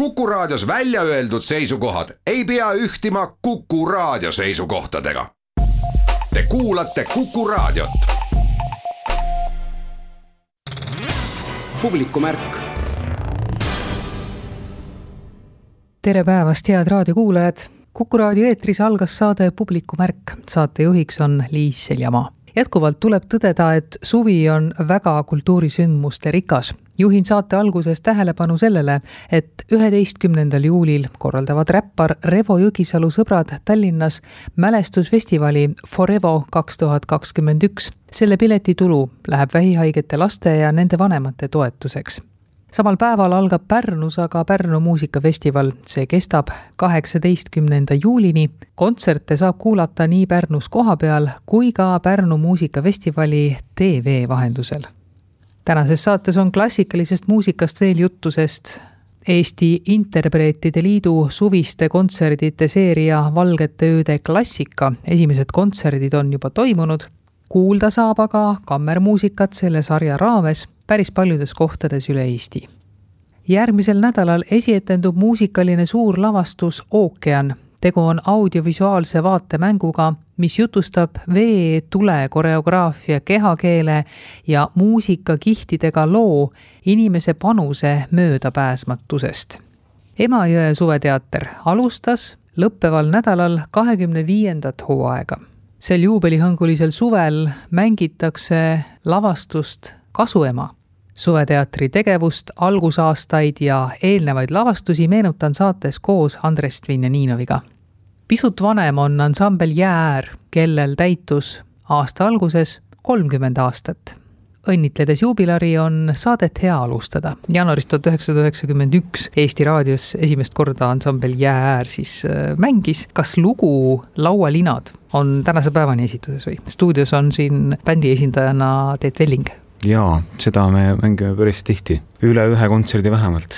Kuku Raadios välja öeldud seisukohad ei pea ühtima Kuku Raadio seisukohtadega. Te kuulate Kuku Raadiot. publikumärk. tere päevast, head raadiokuulajad. kuku raadio eetris algas saade Publikumärk. saatejuhiks on Liis Seljamaa jätkuvalt tuleb tõdeda, et suvi on väga kultuurisündmuste rikas. juhin saate alguses tähelepanu sellele, et üheteistkümnendal juulil korraldavad räppar Revo Jõgisalu sõbrad Tallinnas mälestusfestivali Forevo kaks tuhat kakskümmend üks. selle piletitulu läheb vähihaigete laste ja nende vanemate toetuseks samal päeval algab Pärnus aga Pärnu muusikafestival, see kestab kaheksateistkümnenda juulini. kontserte saab kuulata nii Pärnus kohapeal kui ka Pärnu muusikafestivali tv vahendusel. tänases saates on klassikalisest muusikast veel juttu, sest Eesti Interpreetide Liidu suviste kontserdite seeria Valgete ööde klassika esimesed kontserdid on juba toimunud. kuulda saab aga kammermuusikat selle sarja raames päris paljudes kohtades üle Eesti. järgmisel nädalal esietendub muusikaline suurlavastus Ookean. tegu on audiovisuaalse vaatemänguga, mis jutustab vee, tule, koreograafia, kehakeele ja muusikakihtidega loo inimese panuse möödapääsmatusest. Emajõe suveteater alustas lõppeval nädalal kahekümne viiendat hooaega sel juubelihõngulisel suvel mängitakse lavastust Kasuema suveteatri tegevust, algusaastaid ja eelnevaid lavastusi meenutan saates koos Andres Dvinjaninoviga. pisut vanem on ansambel Jäär, kellel täitus aasta alguses kolmkümmend aastat. õnnitledes juubilari on saadet hea alustada. jaanuaris tuhat üheksasada üheksakümmend üks Eesti raadios esimest korda ansambel Jäär siis äh, mängis. kas lugu Laualinad on tänase päevani esituses või? stuudios on siin bändi esindajana Teet Velling jaa, seda me mängime päris tihti, üle ühe kontserdi vähemalt.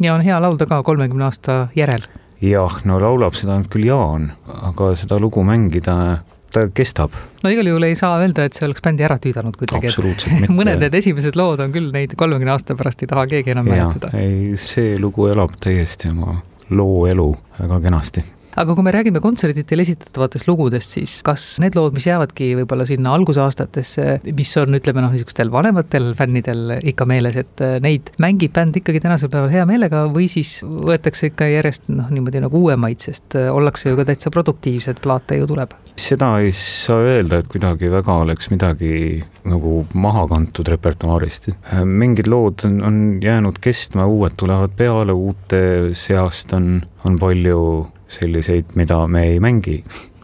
ja on hea laulda ka kolmekümne aasta järel. jah, no laulab seda ainult küll Jaan, aga seda lugu mängida ta kestab. no igal juhul ei saa öelda, et see oleks bändi ära tüüdanud kuidagi. mitte. mõned need esimesed lood on küll, neid kolmekümne aasta pärast ei taha keegi enam mäletada. ei, see lugu elab täiesti oma loo elu väga kenasti aga kui me räägime kontserditel esitatavatest lugudest, siis kas need lood, mis jäävadki võib-olla sinna algusaastatesse, mis on, ütleme noh, niisugustel vanematel fännidel ikka meeles, et äh, neid mängib bänd ikkagi tänasel päeval hea meelega või siis võetakse ikka järjest noh, niimoodi nagu uuemaid, sest äh, ollakse ju ka täitsa produktiivsed, plaate ju tuleb? seda ei saa öelda, et kuidagi väga oleks midagi nagu maha kantud repertuaarist. Äh, mingid lood on, on jäänud kestma, uued tulevad peale, uute seast on, on palju selliseid, mida me ei mängi,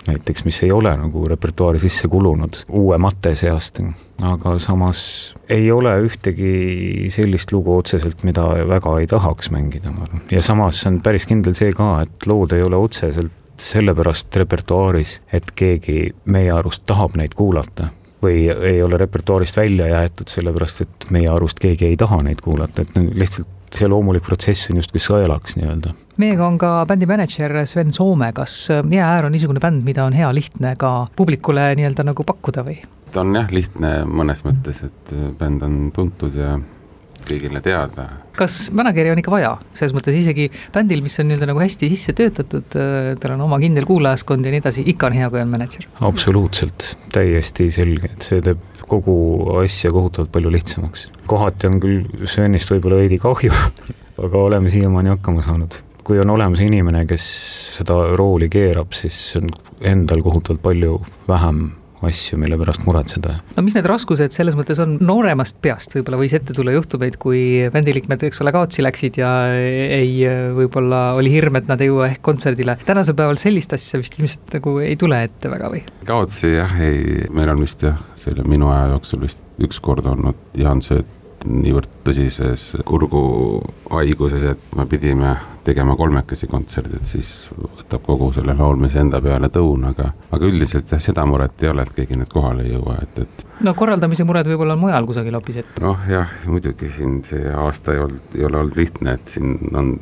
näiteks mis ei ole nagu repertuaari sisse kulunud uue mate seast, aga samas ei ole ühtegi sellist lugu otseselt, mida väga ei tahaks mängida, ma arvan. ja samas on päris kindel see ka, et lood ei ole otseselt sellepärast repertuaaris, et keegi meie arust tahab neid kuulata või ei ole repertuaarist välja jäetud sellepärast, et meie arust keegi ei taha neid kuulata, et lihtsalt see loomulik protsess on justkui sõelaks nii-öelda. meiega on ka bändi mänedžer Sven Soome, kas Jäääär on niisugune bänd, mida on hea lihtne ka publikule nii-öelda nagu pakkuda või? ta on jah, lihtne mõnes mõttes, et bänd on tuntud ja kõigile teada. kas mänedžeri on ikka vaja, selles mõttes isegi bändil, mis on nii-öelda nagu hästi sisse töötatud, tal on oma kindel kuulajaskond ja nii edasi, ikka on hea, kui on mänedžer? absoluutselt, täiesti selge, et see teeb kogu asja kohutavalt palju lihtsamaks. kohati on küll Svenist võib-olla veidi kahju aga oleme siiamaani hakkama saanud. kui on olemas inimene, kes seda rooli keerab, siis on endal kohutavalt palju vähem asju, mille pärast muretseda. no mis need raskused selles mõttes on, nooremast peast võib-olla võis ette tulla juhtumeid, kui bändiliikmed, eks ole, kaotsi läksid ja ei, võib-olla oli hirm, et nad ei jõua ehk kontserdile. tänasel päeval sellist asja vist ilmselt nagu ei tule ette väga või? kaotsi jah, ei, meil on vist jah, selle minu aja jooksul vist üks kord olnud Jaan Sööt niivõrd tõsises kurguhaiguses, et me pidime tegema kolmekesi kontserdi, et siis võtab kogu selle laulmise enda peale tõun, aga, aga üldiselt jah, seda muret ei ole, et keegi nüüd kohale ei jõua, et, et. no korraldamise mured võib-olla on mujal kusagil hoopis, et. noh jah, muidugi siin see aasta ei olnud, ei ole olnud lihtne, et siin on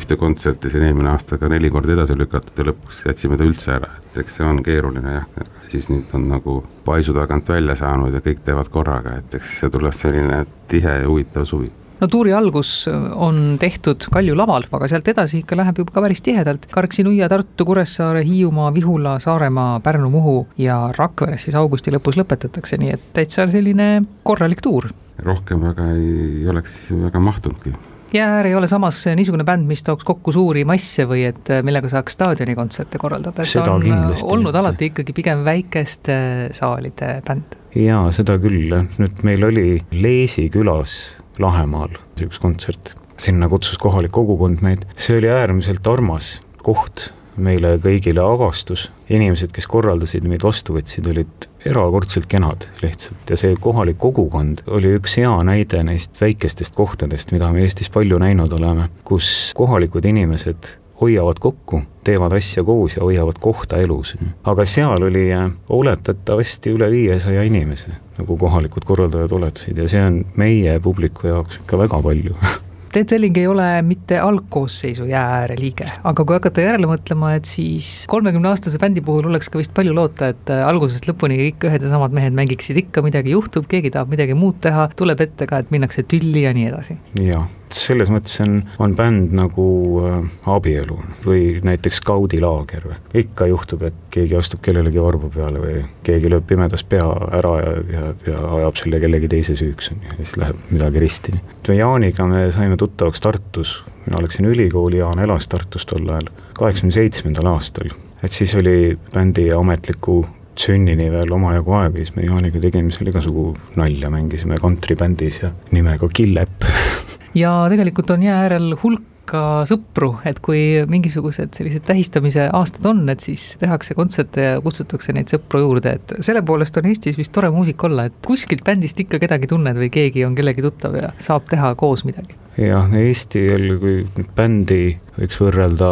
ühte kontserti siin eelmine aasta ka neli korda edasi lükatud ja lõpuks jätsime ta üldse ära, et eks see on keeruline jah, siis nüüd on nagu paisu tagant välja saanud ja kõik teevad korraga, et eks see tuleb selline tihe ja huvitav suvi no tuuri algus on tehtud Kalju laval, aga sealt edasi ikka läheb juba ka päris tihedalt. Karksi-Nuia, Tartu, Kuressaare, Hiiumaa, Vihula, Saaremaa, Pärnu, Muhu ja Rakveres siis augusti lõpus lõpetatakse, nii et täitsa selline korralik tuur. rohkem väga ei oleks väga mahtunudki Jäääär ei ole samas niisugune bänd, mis tooks kokku suuri masse või et millega saaks staadionikontserte korraldada, et ta on olnud mitte. alati ikkagi pigem väikeste saalide bänd. jaa, seda küll, nüüd meil oli Leesi külas Lahemaal üks kontsert, sinna kutsus kohalik kogukond meid, see oli äärmiselt armas koht meile kõigile avastus, inimesed, kes korraldasid, meid vastu võtsid, olid erakordselt kenad lihtsalt. Ja see kohalik kogukond oli üks hea näide neist väikestest kohtadest, mida me Eestis palju näinud oleme, kus kohalikud inimesed hoiavad kokku, teevad asja koos ja hoiavad kohta elus. aga seal oli äh, oletatavasti üle viiesaja inimese, nagu kohalikud korraldajad oletasid ja see on meie publiku jaoks ikka väga palju Ted Velling ei ole mitte algkoosseisu Jääääre liige, aga kui hakata järele mõtlema, et siis kolmekümne aastase bändi puhul oleks ka vist palju loota, et äh, algusest lõpuni kõik ühed ja samad mehed mängiksid ikka, midagi juhtub, keegi tahab midagi muud teha, tuleb ette ka, et minnakse tülli ja nii edasi. jaa selles mõttes on, on bänd nagu äh, abielu või näiteks skaudilaager või. ikka juhtub, et keegi astub kellelegi varbu peale või keegi lööb pimedas pea ära ja, ja, ja ajab selle kellegi teise süüks, on ju, ja siis läheb midagi risti. Jaaniga me saime tuttavaks Tartus, mina läksin ülikooli, Jaan elas Tartus tol ajal, kaheksakümne seitsmendal aastal. et siis oli bändi ametliku sünnini veel omajagu aega, siis me Jaaniga tegime seal igasugu nalja, mängisime kantribändis ja nimega Killepp ja tegelikult on jää äärel hulk ka sõpru, et kui mingisugused sellised tähistamise aastad on, et siis tehakse kontserte ja kutsutakse neid sõpru juurde, et selle poolest on Eestis vist tore muusik olla, et kuskilt bändist ikka kedagi tunned või keegi on kellegi tuttav ja saab teha koos midagi. jah, Eesti jälle, kui bändi võiks võrrelda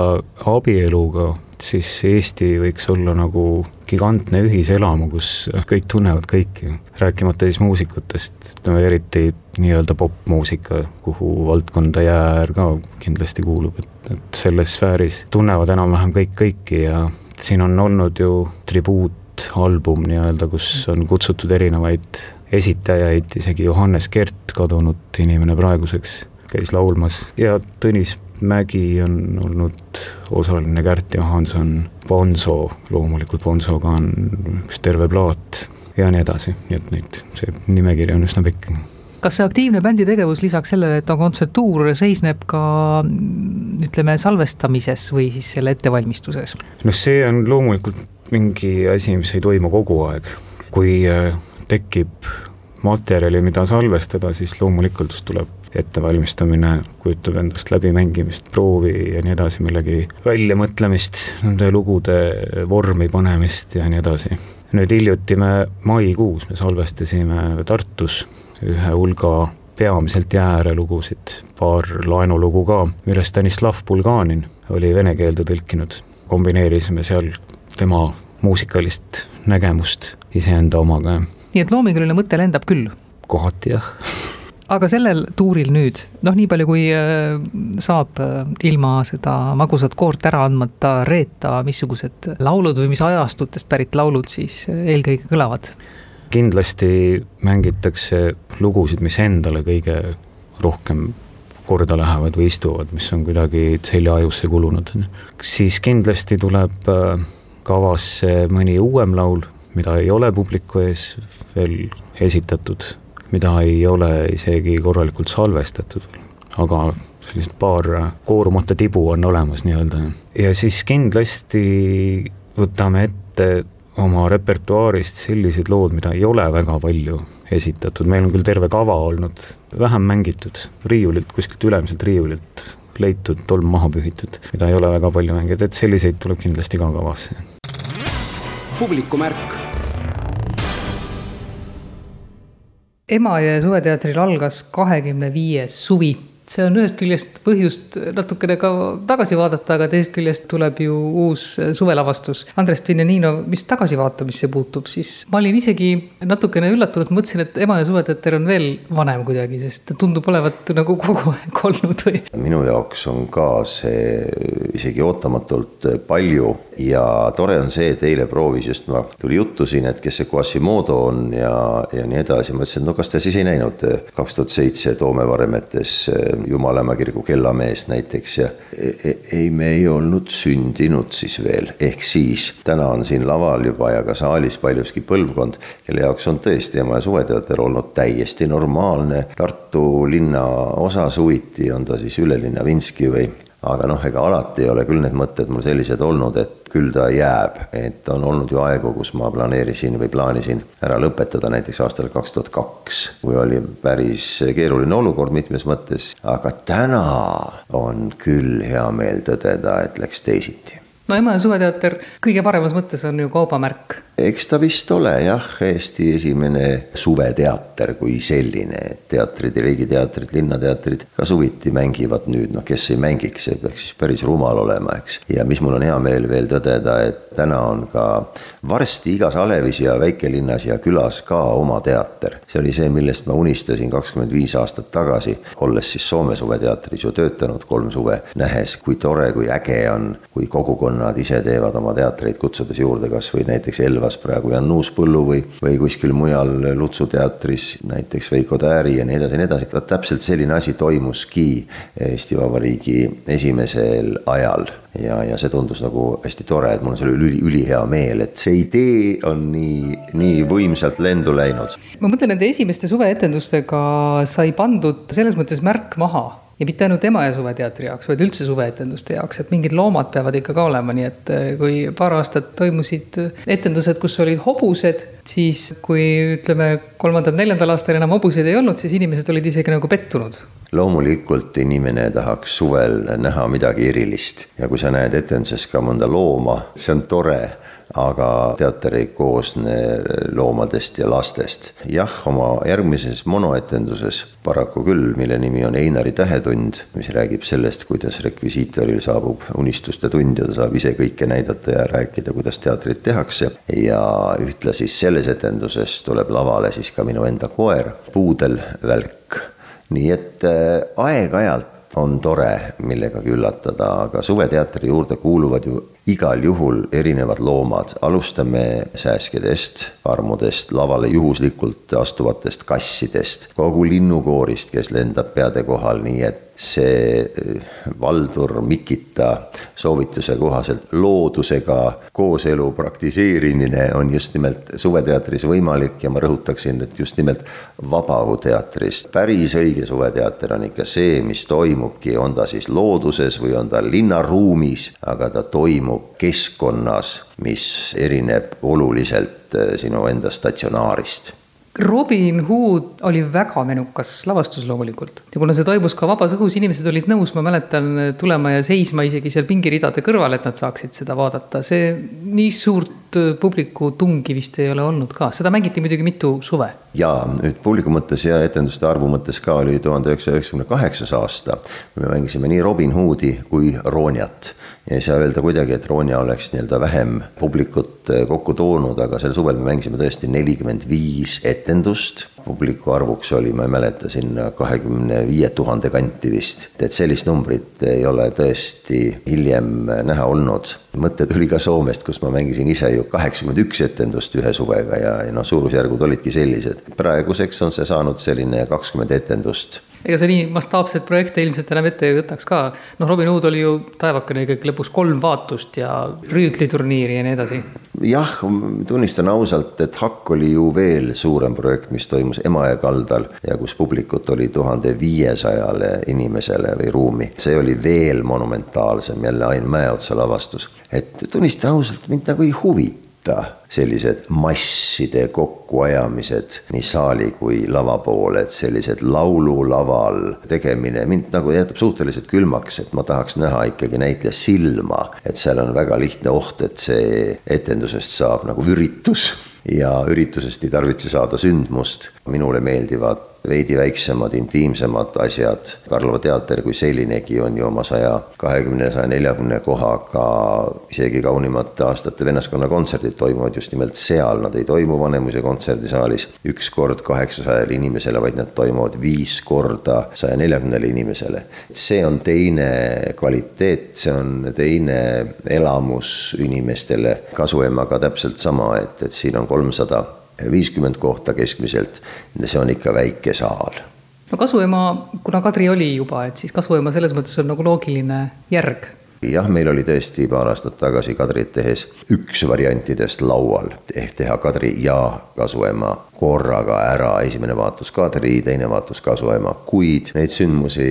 abieluga siis Eesti võiks olla nagu gigantne ühiselamu, kus kõik tunnevad kõiki, rääkimata siis muusikutest, ütleme eriti nii-öelda popmuusika, kuhu valdkonda Jäääär ka kindlasti kuulub, et, et selles sfääris tunnevad enam-vähem kõik kõiki ja siin on olnud ju tribuutalbum nii-öelda, kus on kutsutud erinevaid esitajaid, isegi Johannes Kert, kadunud inimene praeguseks, käis laulmas ja Tõnis Mägi on olnud osaline, Kärt Johanson, Bonzo, loomulikult Bonzoga on üks terve plaat ja nii edasi, nii et neid, see nimekiri on üsna pikk kas see aktiivne bändi tegevus lisaks sellele, et on kontsertuur, seisneb ka ütleme, salvestamises või siis selle ettevalmistuses? noh, see on loomulikult mingi asi, mis ei toimu kogu aeg. kui äh, tekib materjali, mida salvestada, siis loomulikult tuleb ettevalmistamine kujutab endast läbimängimist, proovi ja nii edasi, millegi väljamõtlemist, nende lugude vormi panemist ja nii edasi. nüüd hiljuti me maikuus me salvestasime Tartus ühe hulga peamiselt jääre lugusid, paar laenulugu ka, millest Stanislav Bulganin oli vene keelde tõlkinud. kombineerisime seal tema muusikalist nägemust iseenda omaga. nii et loominguline mõte lendab küll? kohati jah aga sellel tuuril nüüd, noh, nii palju kui äh, saab äh, ilma seda magusat koort ära andmata reeta, missugused laulud või mis ajastutest pärit laulud siis äh, eelkõige kõlavad? Kindlasti mängitakse lugusid, mis endale kõige rohkem korda lähevad või istuvad, mis on kuidagi seljaajusse kulunud. siis kindlasti tuleb kavasse mõni uuem laul, mida ei ole publiku ees veel esitatud mida ei ole isegi korralikult salvestatud, aga sellist paar koorumata tibu on olemas nii-öelda. ja siis kindlasti võtame ette oma repertuaarist sellised lood, mida ei ole väga palju esitatud, meil on küll terve kava olnud, vähem mängitud, riiulilt, kuskilt ülemiselt riiulilt leitud, tolm maha pühitud, mida ei ole väga palju mängitud, et selliseid tuleb kindlasti ka kavasse. publikumärk Emajõe suveteatril algas kahekümne viies suvi. See on ühest küljest põhjust natukene ka tagasi vaadata, aga teisest küljest tuleb ju uus suvelavastus. Andres Tvinjanino, mis tagasivaatamisse puutub, siis ma olin isegi natukene üllatunud, mõtlesin, et Emajõe suveteater on veel vanem kuidagi, sest ta tundub olevat nagu kogu aeg olnud või? minu jaoks on ka see isegi ootamatult palju ja tore on see, et eile proovis just ma, tuli juttu siin, et kes see Quasimodo on ja, ja nii edasi, ma ütlesin, no kas te siis ei näinud kaks tuhat seitse Toome varemetes Jumalamaa kirgu kellameest näiteks ja e, e, ei, me ei olnud sündinud siis veel, ehk siis täna on siin laval juba ja ka saalis paljuski põlvkond, kelle jaoks on tõesti Emajõe suveteater olnud täiesti normaalne. Tartu linna osa suviti, on ta siis Ülelinna Vinski või aga noh, ega alati ei ole küll need mõtted mul sellised olnud, et küll ta jääb, et on olnud ju aegu, kus ma planeerisin või plaanisin ära lõpetada näiteks aastal kaks tuhat kaks, kui oli päris keeruline olukord mitmes mõttes, aga täna on küll hea meel tõdeda, et läks teisiti no Emajõe suveteater kõige paremas mõttes on ju kaubamärk eks ta vist ole jah, Eesti esimene suveteater kui selline, et teatrid ja riigiteatrid, linnateatrid ka suviti mängivad nüüd, noh, kes ei mängiks, see peaks siis päris rumal olema, eks. ja mis mul on hea meel veel tõdeda, et täna on ka varsti igas alevis ja väikelinnas ja külas ka oma teater. see oli see, millest ma unistasin kakskümmend viis aastat tagasi, olles siis Soome suveteatris ju töötanud kolm suve, nähes, kui tore, kui äge on, kui kogukonnad ise teevad oma teatreid, kutsudes juurde kas või näiteks Elvas praegu Jan Uuspõllu või, või kuskil mujal Lutsu teatris näiteks Veiko Tääri ja nii edasi ja nii edasi. vot täpselt selline asi toimuski Eesti Vabariigi esimesel ajal ja, ja see tundus nagu hästi tore, et mul on selle üli, ülihea meel, et see idee on nii, nii võimsalt lendu läinud. ma mõtlen, nende esimeste suveetendustega sai pandud selles mõttes märk maha ja mitte ainult Emajõe suveteatri jaoks, vaid üldse suveetenduste jaoks, et mingid loomad peavad ikka ka olema, nii et eh, kui paar aastat toimusid etendused, kus olid hobused, siis kui ütleme, kolmandal-neljandal aastal enam hobuseid ei olnud, siis inimesed olid isegi nagu pettunud. Loomulikult inimene tahaks suvel näha midagi erilist. Ja kui sa näed etenduses ka mõnda looma, see on tore aga teater ei koosne loomadest ja lastest. jah, oma järgmises monoetenduses paraku küll, mille nimi on Einari tähetund, mis räägib sellest, kuidas rekvisiitoril saabub unistuste tund ja ta saab ise kõike näidata ja rääkida, kuidas teatrit tehakse. ja ühtlasi selles etenduses tuleb lavale siis ka minu enda koer, puudelvälk. nii et äh, aeg-ajalt on tore millegagi üllatada, aga suveteatri juurde kuuluvad ju igal juhul erinevad loomad, alustame sääskedest, armudest, lavale juhuslikult astuvatest kassidest, kogu linnukoorist, kes lendab peade kohal, nii et see eh, Valdur Mikita soovituse kohaselt loodusega kooselu praktiseerimine on just nimelt Suveteatris võimalik ja ma rõhutaksin, et just nimelt Vabaõhuteatris. päris õige suveteater on ikka see, mis toimubki, on ta siis looduses või on ta linnaruumis, aga ta toimub keskkonnas, mis erineb oluliselt eh, sinu enda statsionaarist Robin Hood oli väga menukas lavastus loomulikult. Ja kuna see toimus ka vabas õhus, inimesed olid nõus, ma mäletan, tulema ja seisma isegi seal pingiridade kõrval, et nad saaksid seda vaadata, see nii suurt publiku tungi vist ei ole olnud ka, seda mängiti muidugi mitu suve. Ja nüüd publiku mõttes ja etenduste arvu mõttes ka oli tuhande üheksasaja üheksakümne kaheksas aasta, me mängisime nii Robin Hoodi kui Rooniat ja ei saa öelda kuidagi, et Ronja oleks nii-öelda vähem publikut eh, kokku toonud, aga sel suvel me mängisime tõesti nelikümmend viis etendust. publiku arvuks oli, ma ei mäleta, sinna kahekümne viie tuhande kanti vist. et sellist numbrit ei ole tõesti hiljem näha olnud. mõte tuli ka Soomest, kus ma mängisin ise ju kaheksakümmend üks etendust ühe suvega ja, ja noh, suurusjärgud olidki sellised. Praeguseks on see saanud selline kakskümmend etendust ega sa nii mastaapseid projekte ilmselt enam ette ei võtaks ka. noh, Robin Hood oli ju taevakene ikkagi lõpuks kolm vaatust ja rüütliturniiri ja nii edasi. jah, tunnistan ausalt, et Hakk oli ju veel suurem projekt, mis toimus Emajõe kaldal ja kus publikut oli tuhande viiesajale inimesele või ruumi. see oli veel monumentaalsem, jälle Ain Mäeotsa lavastus. et tunnistan ausalt, mind nagu ei huvita võtta sellised masside kokkuajamised nii saali kui lava poole, et sellised laululaval tegemine mind nagu jätab suhteliselt külmaks, et ma tahaks näha ikkagi näitleja silma, et seal on väga lihtne oht, et see etendusest saab nagu üritus ja üritusest ei tarvitse saada sündmust. minule meeldivad veidi väiksemad, intiimsemad asjad. Karlova teater kui sellinegi on ju oma saja kahekümne, saja neljakümne kohaga, isegi kaunimate aastate vennaskonna kontserdid toimuvad just nimelt seal, nad ei toimu Vanemuise kontserdisaalis üks kord kaheksasajale inimesele, vaid nad toimuvad viis korda saja neljakümnele inimesele. see on teine kvaliteet, see on teine elamus inimestele, kasuemaga täpselt sama, et, et siin on kolmsada viiskümmend kohta keskmiselt, see on ikka väike saal. No Kasuema, kuna Kadri oli juba, et siis Kasuema selles mõttes on nagu loogiline järg. Jah, meil oli tõesti paar aastat tagasi Kadrit tehes üks variantidest laual, ehk teha Kadri ja Kasuema korraga ära, esimene vaatus Kadri, teine vaatus Kasuema, kuid neid sündmusi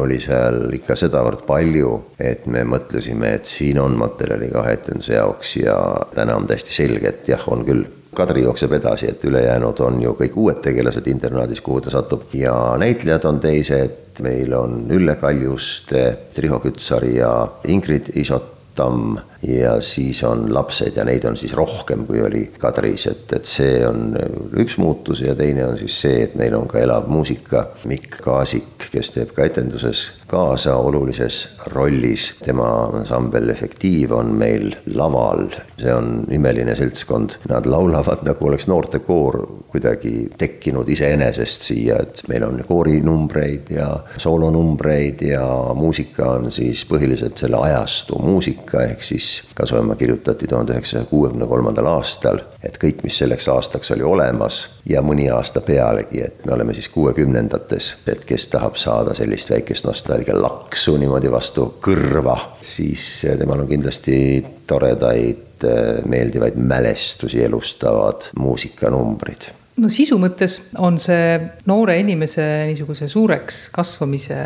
oli seal ikka sedavõrd palju, et me mõtlesime, et siin on materjali kahe etenduse jaoks. Ja täna on täiesti selge, et jah, on küll Kadri jookseb edasi, et ülejäänud on ju kõik uued tegelased internaadis, kuhu ta satub ja näitlejad on teised, meil on Ülle Kaljuste, Riho Kütsari ja Ingrid Isotamm ja siis on lapsed ja neid on siis rohkem, kui oli Kadris, et, et see on üks muutus ja teine on siis see, et meil on ka elav muusika, Mikk Kaasik, kes teeb ka etenduses kaasa olulises rollis, tema ansambel Efektiiv on meil laval, see on imeline seltskond, nad laulavad nagu oleks noortekoor kuidagi tekkinud iseenesest siia, et meil on koorinumbreid ja soolonumbreid ja muusika on siis põhiliselt selle ajastu muusika, ehk siis Kasvamaa kirjutati tuhande üheksasaja kuuekümne kolmandal aastal, et kõik, mis selleks aastaks oli olemas ja mõni aasta pealegi, et me oleme siis kuuekümnendates, et kes tahab saada sellist väikest nostalgialaksu niimoodi vastu kõrva, siis temal on kindlasti toredaid, meeldivaid mälestusi elustavad muusikanumbrid. No sisu mõttes on see noore inimese niisuguse suureks kasvamise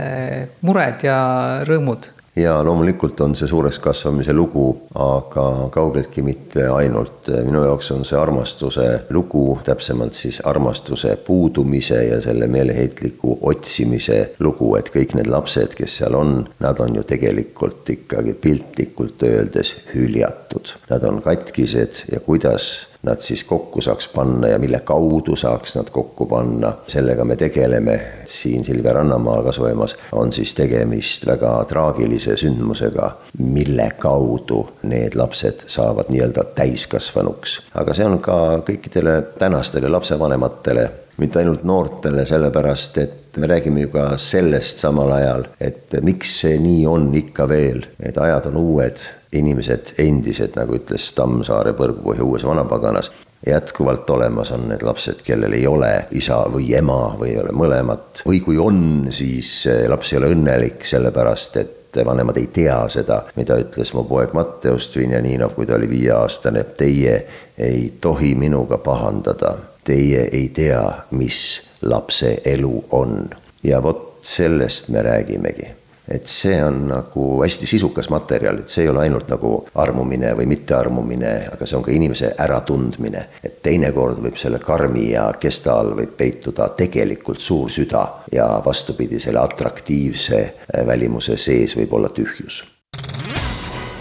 mured ja rõõmud ja loomulikult on see suureks kasvamise lugu, aga kaugeltki mitte ainult. minu jaoks on see armastuse lugu, täpsemalt siis armastuse puudumise ja selle meeleheitliku otsimise lugu, et kõik need lapsed, kes seal on, nad on ju tegelikult ikkagi piltlikult öeldes hüljatud. Nad on katkised ja kuidas nad siis kokku saaks panna ja mille kaudu saaks nad kokku panna. sellega me tegeleme siin Silvia Rannamaal kasvamas, on siis tegemist väga traagilise sündmusega, mille kaudu need lapsed saavad nii-öelda täiskasvanuks. aga see on ka kõikidele tänastele lapsevanematele mitte ainult noortele, sellepärast et me räägime ju ka sellest samal ajal, et miks see nii on ikka veel, need ajad on uued, inimesed endised, nagu ütles Tammsaare Põrgupohja uues vanapaganas, jätkuvalt olemas on need lapsed, kellel ei ole isa või ema või ei ole mõlemat. Või kui on, siis laps ei ole õnnelik, sellepärast et vanemad ei tea seda, mida ütles mu poeg Matteus Dvinjaninov, kui ta oli viieaastane, teie ei tohi minuga pahandada. Teie ei tea, mis lapse elu on. ja vot sellest me räägimegi et see on nagu hästi sisukas materjal, et see ei ole ainult nagu armumine või mittearmumine, aga see on ka inimese äratundmine. et teinekord võib selle karmi ja kesta all võib peituda tegelikult suur süda ja vastupidi, selle atraktiivse välimuse sees võib olla tühjus.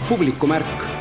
publikumärk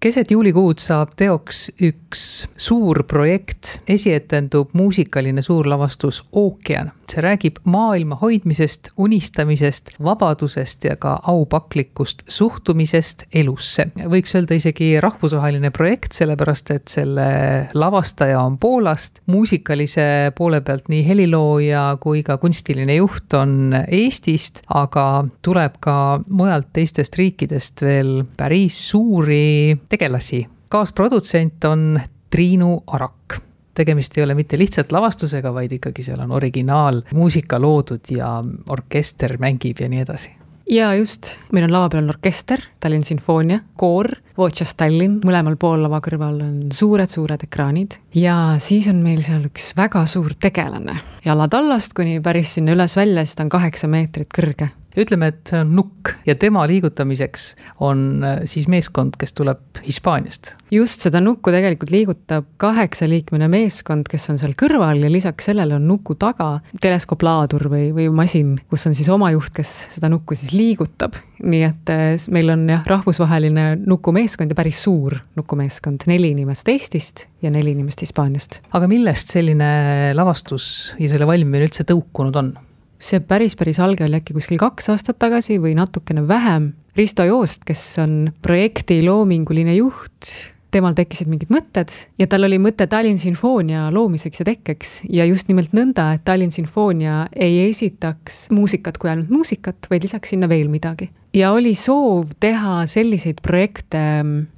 keset juulikuud saab teoks üks suur projekt, esietendub muusikaline suurlavastus Ookean. see räägib maailma hoidmisest, unistamisest, vabadusest ja ka aupaklikust suhtumisest elusse. võiks öelda isegi rahvusvaheline projekt, sellepärast et selle lavastaja on Poolast, muusikalise poole pealt nii helilooja kui ka kunstiline juht on Eestist, aga tuleb ka mujalt teistest riikidest veel päris suuri tegelasi. kaasprodutsent on Triinu Arak. Tegemist ei ole mitte lihtsalt lavastusega, vaid ikkagi seal on originaalmuusika loodud ja orkester mängib ja nii edasi. Ja just, meil on lava peal on orkester, Tallinn Sinfoonia, koor, Voces Tallinn, mõlemal pool lava kõrval on suured-suured ekraanid. Ja siis on meil seal üks väga suur tegelane. jalad allast kuni päris sinna üles välja, siis ta on kaheksa meetrit kõrge ütleme, et see on nukk ja tema liigutamiseks on äh, siis meeskond, kes tuleb Hispaaniast. just, seda nukku tegelikult liigutab kaheksaliikmeline meeskond, kes on seal kõrval ja lisaks sellele on nuku taga teleskooplaadur või, või masin, kus on siis oma juht, kes seda nukku siis liigutab. nii et äh, meil on jah, rahvusvaheline nukumeeskond ja päris suur nukumeeskond, neli inimest Eestist ja neli inimest Hispaaniast. aga millest selline lavastus ja selle valmimine üldse tõukunud on? See päris, päris alge oli äkki kuskil kaks aastat tagasi või natukene vähem. Risto Joost, kes on projekti loominguline juht, temal tekkisid mingid mõtted ja tal oli mõte Tallinn sümfoonia loomiseks ja tekkeks ja just nimelt nõnda, et Tallinn sümfoonia ei esitaks muusikat kui ainult muusikat, vaid lisaks sinna veel midagi ja oli soov teha selliseid projekte,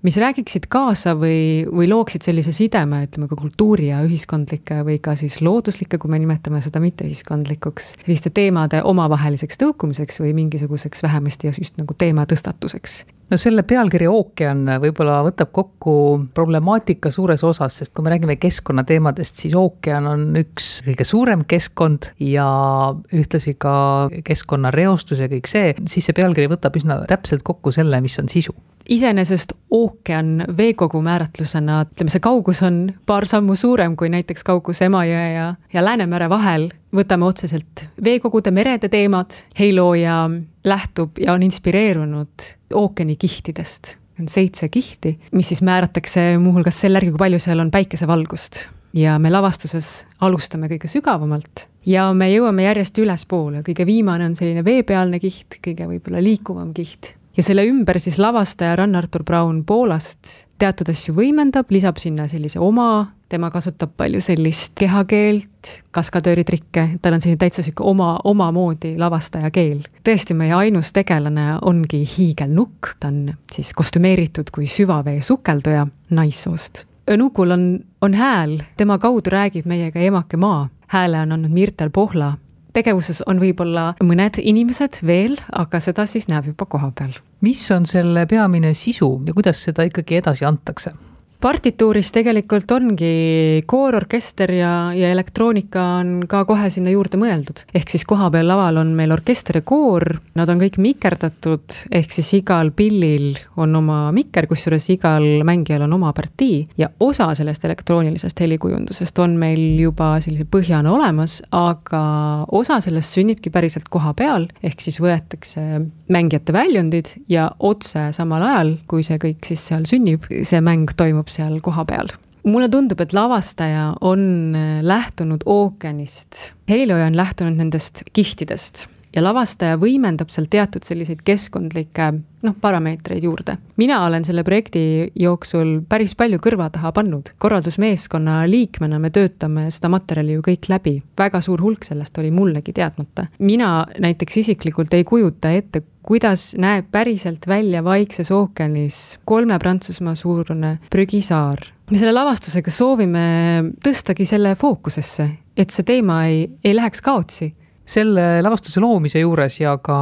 mis räägiksid kaasa või, või looksid sellise sideme, ütleme ka kultuuri ja ühiskondlike või ka siis looduslike, kui me nimetame seda mitteühiskondlikuks, selliste teemade omavaheliseks tõukumiseks või mingisuguseks vähemasti just nagu teema tõstatuseks. No selle pealkiri ookean võib-olla võtab kokku problemaatika suures osas, sest kui me räägime keskkonnateemadest, siis ookean on üks kõige suurem keskkond ja ühtlasi ka keskkonnareostus ja kõik see, siis see pealkiri võtab võtab üsna täpselt kokku selle, mis on sisu iseenesest ookean veekogu määratlusena, ütleme, see kaugus on paar sammu suurem kui näiteks kaugus Emajõe ja, ja Läänemere vahel. võtame otseselt veekogude, merede teemad, Heilooja lähtub ja on inspireerunud ookeanikihtidest. on seitse kihti, mis siis määratakse muuhulgas selle järgi, kui palju seal on päikesevalgust ja me lavastuses alustame kõige sügavamalt ja me jõuame järjest ülespoole, kõige viimane on selline veepealne kiht, kõige võib-olla liikuvam kiht. ja selle ümber siis lavastaja Rann-Artur Braun Poolast teatud asju võimendab, lisab sinna sellise oma, tema kasutab palju sellist kehakeelt, kaskadööri trikke, tal on selline täitsa sihuke oma, omamoodi lavastaja keel. tõesti, meie ainus tegelane ongi hiigelnukk, ta on siis kostümeeritud kui süvavee sukelduja naissoost Nukul on, on hääl, tema kaudu räägib meiega emake maa. hääle on andnud Mirtel Pohla. tegevuses on võib-olla mõned inimesed veel, aga seda siis näeb juba koha peal. mis on selle peamine sisu ja kuidas seda ikkagi edasi antakse? Partituuris tegelikult ongi koororkester ja, ja elektroonika on ka kohe sinna juurde mõeldud. ehk siis kohapeal laval on meil orkester ja koor, nad on kõik mikerdatud, ehk siis igal pillil on oma mikker, kusjuures igal mängijal on oma partii. Ja osa sellest elektroonilisest helikujundusest on meil juba sellise põhjana olemas, aga osa sellest sünnibki päriselt koha peal, ehk siis võetakse mängijate väljundid ja otse samal ajal, kui see kõik siis seal sünnib, see mäng toimub seal kohapeal. Mulle tundub, et lavastaja on äh, lähtunud ookeanist, helilooja on lähtunud nendest kihtidest ja lavastaja võimendab seal teatud selliseid keskkondlikke noh, parameetreid juurde. mina olen selle projekti jooksul päris palju kõrva taha pannud. korraldusmeeskonna liikmena me töötame seda materjali ju kõik läbi, väga suur hulk sellest oli mullegi teadmata. mina näiteks isiklikult ei kujuta ette, kuidas näeb päriselt välja Vaikses ookeanis kolme Prantsusmaa suurune prügisaar. me selle lavastusega soovime tõstagi selle fookusesse, et see teema ei, ei läheks kaotsi selle lavastuse loomise juures ja ka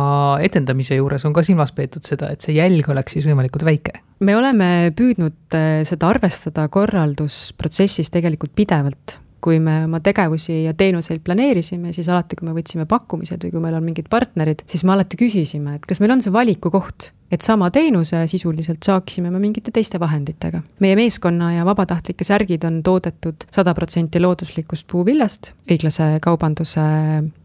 etendamise juures on ka silmas peetud seda, et see jälg oleks siis võimalikult väike? me oleme püüdnud äh, seda arvestada korraldusprotsessis tegelikult pidevalt kui me oma tegevusi ja teenuseid planeerisime, siis alati, kui me võtsime pakkumised või kui meil on mingid partnerid, siis me alati küsisime, et kas meil on see valikukoht, et sama teenuse sisuliselt saaksime me mingite teiste vahenditega. meie meeskonna ja vabatahtlike särgid on toodetud sada protsenti looduslikust puuviljast õiglase kaubanduse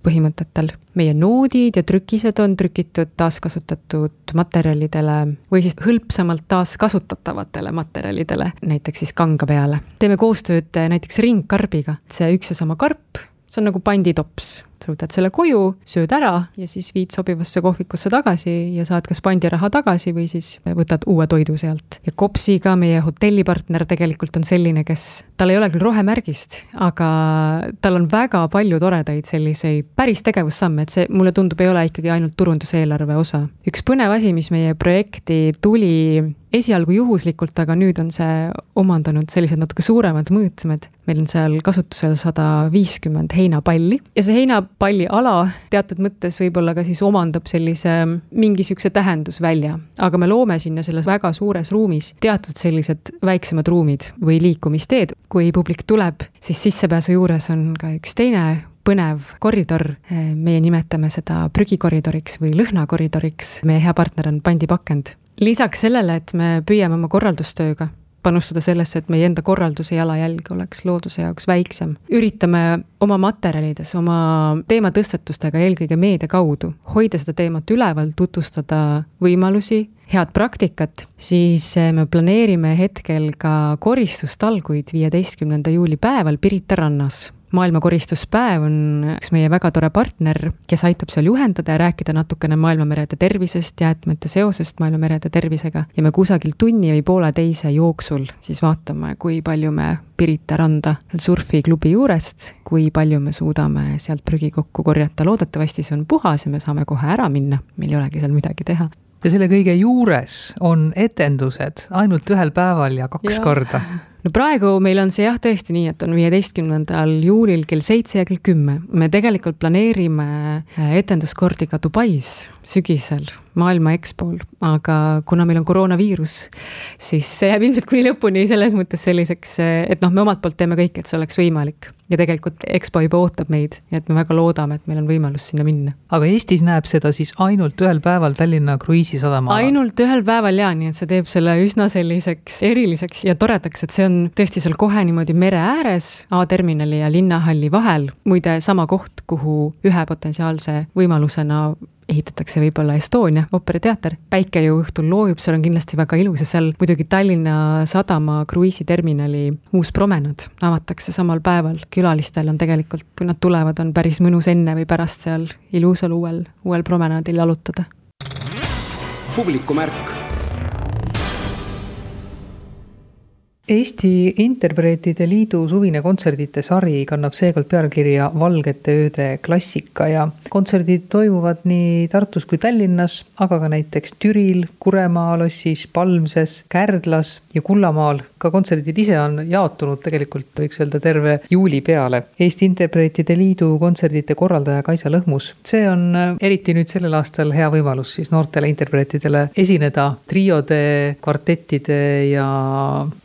põhimõtetel. meie noodid ja trükised on trükitud taaskasutatud materjalidele või siis hõlpsamalt taaskasutatavatele materjalidele, näiteks siis kanga peale. teeme koostööd näiteks ringkarbiga, see üks ja sama karp, see on nagu panditops sa võtad selle koju, sööd ära ja siis viid sobivasse kohvikusse tagasi ja saad kas pandiraha tagasi või siis võtad uue toidu sealt. ja Kopsiga meie hotellipartner tegelikult on selline, kes, tal ei ole küll rohemärgist, aga tal on väga palju toredaid selliseid päris tegevussamme, et see mulle tundub, ei ole ikkagi ainult turunduseelarve osa. üks põnev asi, mis meie projekti tuli esialgu juhuslikult, aga nüüd on see omandanud sellised natuke suuremad mõõtmed. meil on seal kasutusel sada viiskümmend heinapalli ja see heina palliala teatud mõttes võib-olla ka siis omandab sellise mingi niisuguse tähendusvälja, aga me loome sinna selles väga suures ruumis teatud sellised väiksemad ruumid või liikumisteed. kui publik tuleb, siis sissepääsu juures on ka üks teine põnev koridor, meie nimetame seda prügikoridoriks või lõhnakoridoriks, meie hea partner on Pandi Pakend. lisaks sellele, et me püüame oma korraldustööga panustada sellesse, et meie enda korralduse jalajälg oleks looduse jaoks väiksem. üritame oma materjalides, oma teematõstetustega, eelkõige meedia kaudu, hoida seda teemat üleval, tutvustada võimalusi, head praktikat, siis me planeerime hetkel ka koristustalguid viieteistkümnenda juuli päeval Pirita rannas maailma koristuspäev on üks meie väga tore partner, kes aitab seal juhendada ja rääkida natukene maailmamerede tervisest, jäätmete seosest maailmamerede tervisega. Ja me kusagil tunni või pooleteise jooksul siis vaatame, kui palju me Pirita randa surfiklubi juurest, kui palju me suudame sealt prügi kokku korjata, loodetavasti see on puhas ja me saame kohe ära minna, meil ei olegi seal midagi teha. Ja selle kõige juures on etendused ainult ühel päeval ja kaks ja. korda no praegu meil on see jah, tõesti nii, et on viieteistkümnendal juulil kell seitse ja kell kümme. me tegelikult planeerime äh, etenduskordi ka Dubais sügisel maailma EXPO-l, aga kuna meil on koroonaviirus, siis see jääb ilmselt kuni lõpuni selles mõttes selliseks, et noh, me omalt poolt teeme kõik, et see oleks võimalik. ja tegelikult EXPO juba ootab meid, nii et me väga loodame, et meil on võimalus sinna minna. aga Eestis näeb seda siis ainult ühel päeval Tallinna kruiisisadama ainult ühel päeval jaa, nii et see teeb selle üsna selliseks eriliseks ja toredaks, et see on tõesti seal kohe niimoodi mere ääres, A-terminali ja linnahalli vahel. muide, sama koht, kuhu ühe potentsiaalse võimalusena ehitatakse võib-olla Estonia ooperiteater, päike ju õhtul loojub, seal on kindlasti väga ilus ja seal muidugi Tallinna Sadama kruiisiterminali uus promenad avatakse samal päeval. külalistel on tegelikult, kui nad tulevad, on päris mõnus enne või pärast seal ilusal uuel, uuel promenaadil jalutada. publikumärk Eesti Interpreetide Liidu suvine kontserdite sari kannab seekord pealkirja Valgete ööde klassika ja kontserdid toimuvad nii Tartus kui Tallinnas, aga ka näiteks Türil, Kuremaa lossis, Palmses, Kärdlas ja Kullamaal. ka kontserdid ise on jaotunud tegelikult võiks öelda terve juuli peale. Eesti Interpreetide Liidu kontserdite korraldaja Kaisa Lõhmus, see on äh, eriti nüüd sellel aastal hea võimalus siis noortele interpreetidele esineda triode, kvartettide ja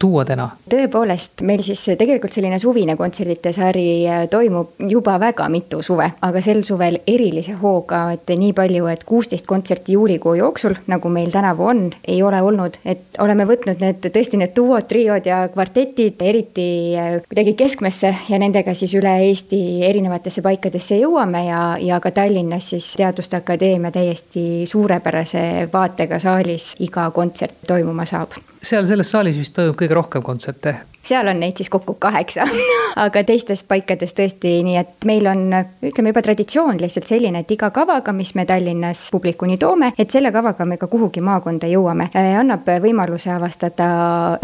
duode täna? tõepoolest, meil siis tegelikult selline suvine kontserdite sari äh, toimub juba väga mitu suve, aga sel suvel erilise hooga, et nii palju, et kuusteist kontserti juulikuu jooksul, nagu meil tänavu on, ei ole olnud, et oleme võtnud need tõesti need duod, triod ja kvartetid eriti äh, kuidagi keskmesse ja nendega siis üle Eesti erinevatesse paikadesse jõuame ja, ja ka Tallinnas siis Teaduste Akadeemia täiesti suurepärase vaatega saalis iga kontsert toimuma saab seal selles saalis vist toimub kõige rohkem kontserte seal on neid siis kokku kaheksa aga teistes paikades tõesti nii, et meil on, ütleme juba traditsioon lihtsalt selline, et iga kavaga, mis me Tallinnas publikuni toome, et selle kavaga me ka kuhugi maakonda jõuame. Äh, annab võimaluse avastada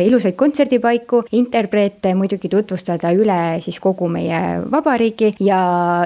ilusaid kontserdipaiku, interpreete, muidugi tutvustada üle siis kogu meie vabariigi ja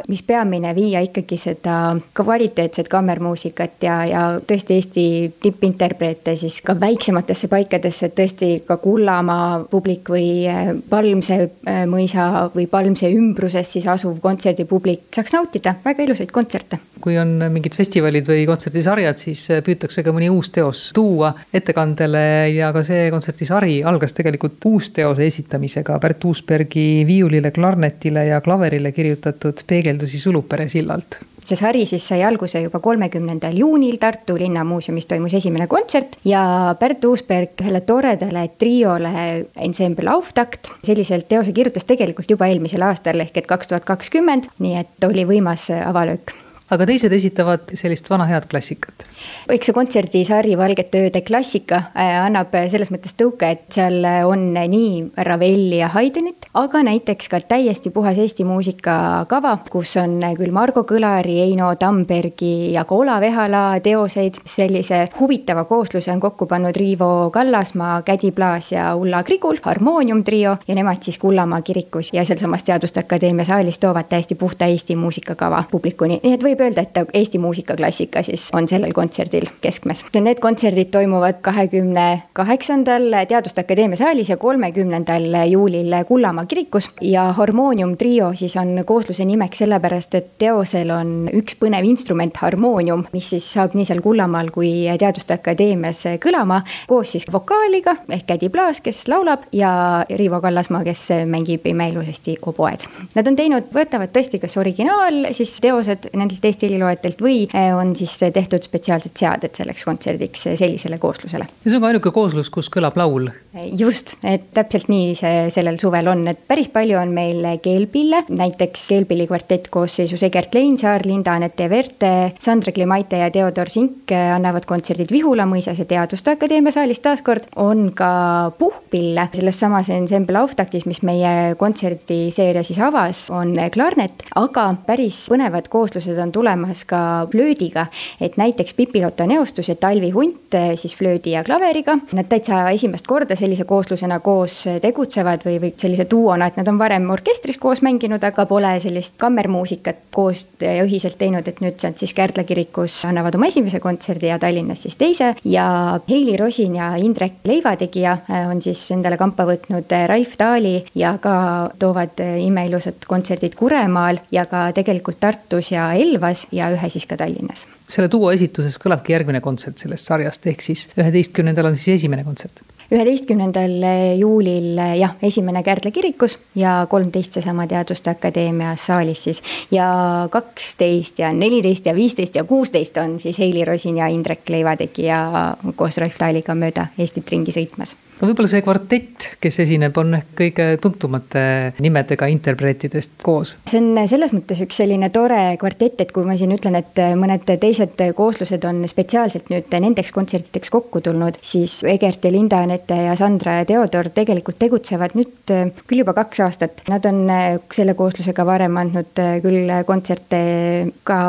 mis peamine, viia ikkagi seda kvaliteetset kammermuusikat ja, ja tõesti Eesti tippinterpreete siis ka väiksematesse paikadesse, et tõesti ka Kullamaa publik või Palmse äh, mõisa või Palmse ümbruses siis asuv kontserdipublik saaks nautida väga ilusaid kontserte. kui on mingid festivalid või kontserdisarjad, siis äh, püütakse ka mõni uus teos tuua ettekandele ja ka see kontserdisari algas tegelikult uusteose esitamisega Pärt Uusbergi viiulile, klarnetile ja klaverile kirjutatud Peegeldusi Sulupere sillalt see sari siis sai alguse juba kolmekümnendal juunil Tartu Linnamuuseumis toimus esimene kontsert ja Pärt Uusberg ühele toredale triole Ensemble Auftakt selliselt teose kirjutas tegelikult juba eelmisel aastal ehk et kaks tuhat kakskümmend, nii et oli võimas avalöök aga teised esitavad sellist vana head klassikat. eks see kontserdisari Valgete ööde klassika äh, annab selles mõttes tõuke, et seal on nii Ravelli ja Haydnit, aga näiteks ka täiesti puhas Eesti muusikakava, kus on küll Margo Kõlari, Eino Tambergi ja ka Olav Ehala teoseid. sellise huvitava koosluse on kokku pannud Riivo Kallasmaa, Kädi Plaas ja Ulla Krigul, harmooniumtrio ja nemad siis Kullamaa kirikus ja sealsamas Teaduste Akadeemia saalis toovad täiesti puhta Eesti muusikakava publikuni, nii et võib võib öelda, et Eesti muusikaklassika siis on sellel kontserdil keskmes. Need kontserdid toimuvad kahekümne kaheksandal Teaduste Akadeemia saalis ja kolmekümnendal juulil Kullamaa kirikus ja Harmoonium trio siis on koosluse nimeks sellepärast, et teosel on üks põnev instrument, harmoonium, mis siis saab nii seal Kullamaal kui Teaduste Akadeemias kõlama koos siis vokaaliga ehk Kädi Plaas, kes laulab ja Riivo Kallasmaa, kes mängib imeilusasti oboed. Nad on teinud, võtavad tõesti kas originaal siis teosed nendelt Eesti heliloojatelt või on siis tehtud spetsiaalsed seaded selleks kontserdiks sellisele kooslusele. ja see on ka ainuke kooslus, kus kõlab laul? just, et täpselt nii see sellel suvel on, et päris palju on meil keelpille, näiteks keelpillikvartett koosseisus Egert Leinsaar, Linda-Anette Verte, Sandra Klimaite ja Theodor Sink annavad kontserdid Vihula mõisas ja Teaduste Akadeemia saalis taaskord. on ka puhkpille, selles samas ensemble Auftaktis, mis meie kontserdiseeria siis avas, on klarnet, aga päris põnevad kooslused on tulemas ka flöödiga. et näiteks Pipilotta neostus ja Talvi Hunt siis flöödi ja klaveriga, nad täitsa esimest korda sellise kooslusena koos tegutsevad või, või sellise duona, et nad on varem orkestris koos mänginud, aga pole sellist kammermuusikat koos ja ühiselt teinud, et nüüd nad siis Kärdla kirikus annavad oma esimese kontserdi ja Tallinnas siis teise. ja Heili Rosin ja Indrek Leivategija on siis endale kampa võtnud Raif Taali ja ka toovad imeilusad kontserdid Kuremaal ja ka tegelikult Tartus ja Elvas ja ühe siis ka Tallinnas. Selle duo esituses kõlabki järgmine kontsert sellest sarjast, ehk siis üheteistkümnendal on siis esimene kontsert. Üheteistkümnendal juulil jah, esimene Kärdla kirikus ja kolmteist seesama Teaduste Akadeemia saalis siis. ja kaksteist ja neliteist ja viisteist ja kuusteist on siis Heili Rosin ja Indrek Leivategija koos Raif Taaliga mööda Eestit ringi sõitmas no võib-olla see kvartett, kes esineb, on ehk kõige tuntumate nimedega interpreetidest koos. see on selles mõttes üks selline tore kvartett, et kui ma siin ütlen, et mõned teised kooslused on spetsiaalselt nüüd nendeks kontsertideks kokku tulnud, siis Egert ja Linda, Anette ja Sandra ja Theodor tegelikult tegutsevad nüüd küll juba kaks aastat. Nad on selle kooslusega varem andnud küll kontserte ka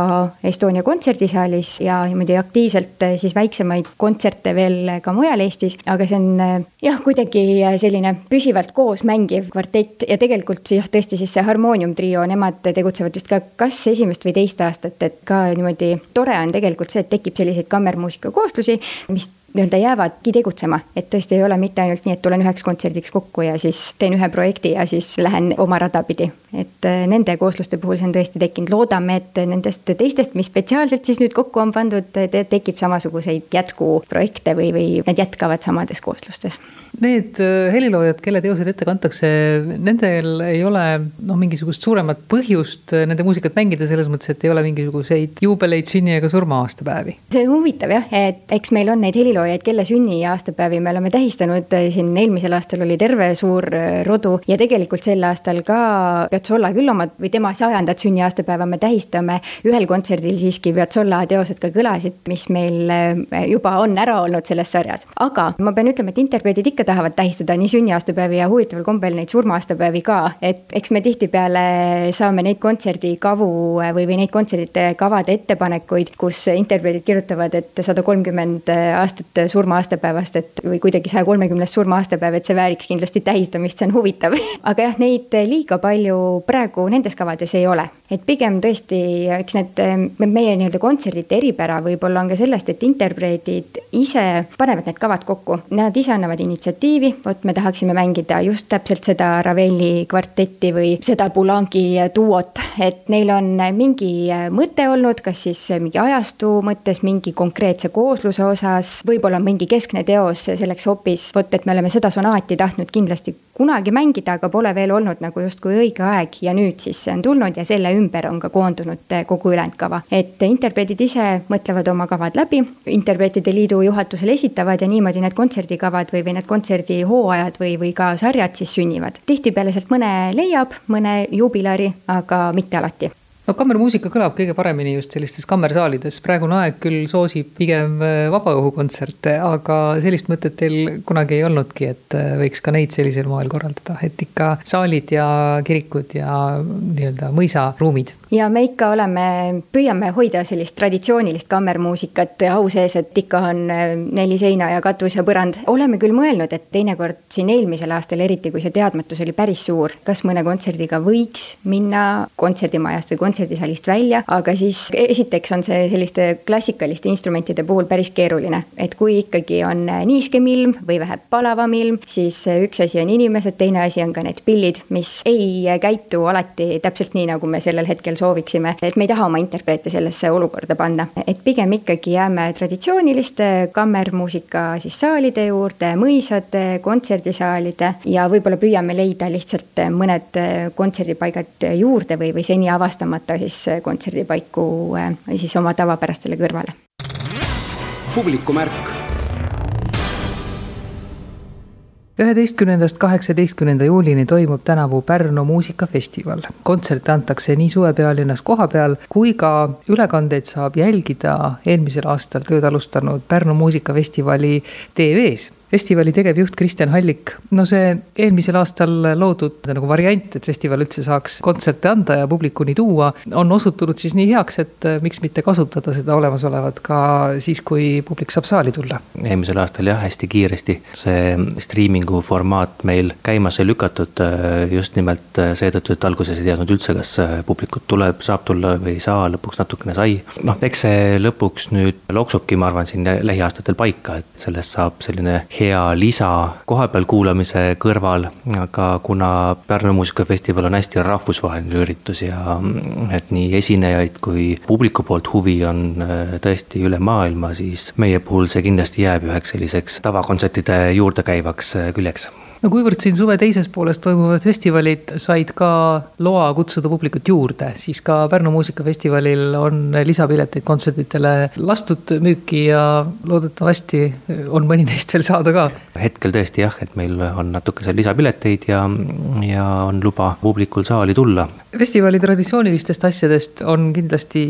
Estonia kontserdisaalis ja niimoodi aktiivselt siis väiksemaid kontserte veel ka mujal Eestis, aga see on jah, kuidagi selline püsivalt koos mängiv kvartett ja tegelikult jah, tõesti siis see Harmoonium trio, nemad tegutsevad vist ka kas esimest või teist aastat, et ka niimoodi tore on tegelikult see, et tekib selliseid kammermuusika kooslusi, mis nii-öelda jäävadki tegutsema, et tõesti ei ole mitte ainult nii, et tulen üheks kontserdiks kokku ja siis teen ühe projekti ja siis lähen oma rada pidi. et äh, nende koosluste puhul see on tõesti tekkinud, loodame, et nendest teistest, mis spetsiaalselt siis nüüd kokku on pandud, tekib samasuguseid jätkuprojekte või, või need jätkavad samades kooslustes. Need äh, heliloojad, kelle teosed ette kantakse, nendel ei ole noh, mingisugust suuremat põhjust äh, nende muusikat mängida selles mõttes, et ei ole mingisuguseid juubeleid, sünni ega surma-aastapäevi. see on huvitav jah, et eks meil on neid heliloojaid kelle sünni ja aastapäevi me oleme tähistanud äh, siin eelmisel aastal oli terve suur rodu ja tegelikult sel aastal ka Piazzolla küll oma või tema sajandat sünniaastapäeva me tähistame. ühel kontserdil siiski Piazzolla teosed ka kõlasid, mis meil juba on ära olnud selles sarjas. aga ma pean ütlema, et interpreedid ikka tahavad tähistada nii sünniaastapäevi ja huvitaval kombel neid surma-aastapäevi ka, et eks me tihtipeale saame neid kontserdikavu või, või neid kontserdite kavade ettepanekuid, kus interpreedid kirjutavad, et sada kolmkümmend aastat aastat surma-aastapäevast, et või kuidagi saja kolmekümnes surma-aastapäev, et see vääriks kindlasti tähistamist, see on huvitav aga jah, neid liiga palju praegu nendes kavades ei ole. Et pigem tõesti, eks need meie nii-öelda kontserdite eripära võib-olla on ka sellest, et interpreedid ise panevad need kavad kokku. Nad ise annavad initsiatiivi, vot me tahaksime mängida just täpselt seda Ravelli kvartetti või seda Poulenki duot, et neil on mingi mõte olnud, kas siis mingi ajastu mõttes, mingi konkreetse koosluse osas, võib-olla mingi keskne teos selleks hoopis, vot et me oleme seda sonaati tahtnud kindlasti kunagi mängida, aga pole veel olnud nagu justkui õige aeg ja nüüd siis see on tulnud ja selle ümber on ka koondunud kogu ülejäänud kava. et interpreedid ise mõtlevad oma kavad läbi, interpreetide liidu juhatusele esitavad ja niimoodi need kontserdikavad või, või need kontserdihooajad või, või ka sarjad siis sünnivad. tihtipeale sealt mõne leiab, mõne juubilari, aga mitte alati no kammermuusika kõlab kõige paremini just sellistes kammersaalides, praegune aeg küll soosib pigem äh, vabaõhukontserte, aga sellist mõtet teil kunagi ei olnudki, et äh, võiks ka neid sellisel moel korraldada, et ikka saalid ja kirikud ja nii-öelda mõisaruumid. ja me ikka oleme, püüame hoida sellist traditsioonilist kammermuusikat au sees, et ikka on äh, neli seina ja katus ja põrand. oleme küll mõelnud, et teinekord siin eelmisel aastal, eriti kui see teadmatus oli päris suur, kas mõne kontserdiga võiks minna kontserdimajast või kontserdi kontserdisaalist välja, aga siis esiteks on see selliste klassikaliste instrumentide puhul päris keeruline, et kui ikkagi on niiskem ilm või vähe palavam ilm, siis üks asi on inimesed, teine asi on ka need pillid, mis ei käitu alati täpselt nii, nagu me sellel hetkel sooviksime, et me ei taha oma interpreete sellesse olukorda panna, et pigem ikkagi jääme traditsiooniliste kammermuusika siis saalide juurde, mõisade, kontserdisaalide ja võib-olla püüame leida lihtsalt mõned kontserdipaigad juurde või, või seni avastamata siis kontserdipaiku siis oma tavapärastele kõrvale. publikumärk üheteistkümnendast kaheksateistkümnenda juulini toimub tänavu Pärnu muusikafestival. kontserte antakse nii suvepealinnas kohapeal kui ka ülekandeid saab jälgida eelmisel aastal tööd alustanud Pärnu muusikafestivali tv-s festivali tegevjuht Kristjan Hallik, no see eelmisel aastal loodud nagu variant, et festival üldse saaks kontserte anda ja publikuni tuua, on osutunud siis nii heaks, et äh, miks mitte kasutada seda olemasolevat ka siis, kui publik saab saali tulla. eelmisel aastal jah, hästi kiiresti see striimingu formaat meil käima sai lükatud äh, just nimelt äh, seetõttu, et alguses ei teadnud üldse, kas publikut tuleb, saab tulla või ei saa, lõpuks natukene sai. noh, eks see lõpuks nüüd loksubki, ma arvan, siin lähiaastatel paika, et sellest saab selline hea lisa kohapeal kuulamise kõrval, aga kuna Pärnu muusikafestival on hästi rahvusvaheline üritus ja et nii esinejaid kui publiku poolt huvi on äh, tõesti üle maailma, siis meie puhul see kindlasti jääb üheks selliseks tavakontsertide juurdekäivaks äh, küljeks no kuivõrd siin suve teises pooles toimuvad festivalid said ka loa kutsuda publikut juurde, siis ka Pärnu muusikafestivalil on lisapileteid kontsertidele lastud müüki ja loodetavasti on mõni neist veel saada ka. hetkel tõesti jah, et meil on natukese lisapileteid ja, ja on luba publikul saali tulla. festivali traditsioonilistest asjadest on kindlasti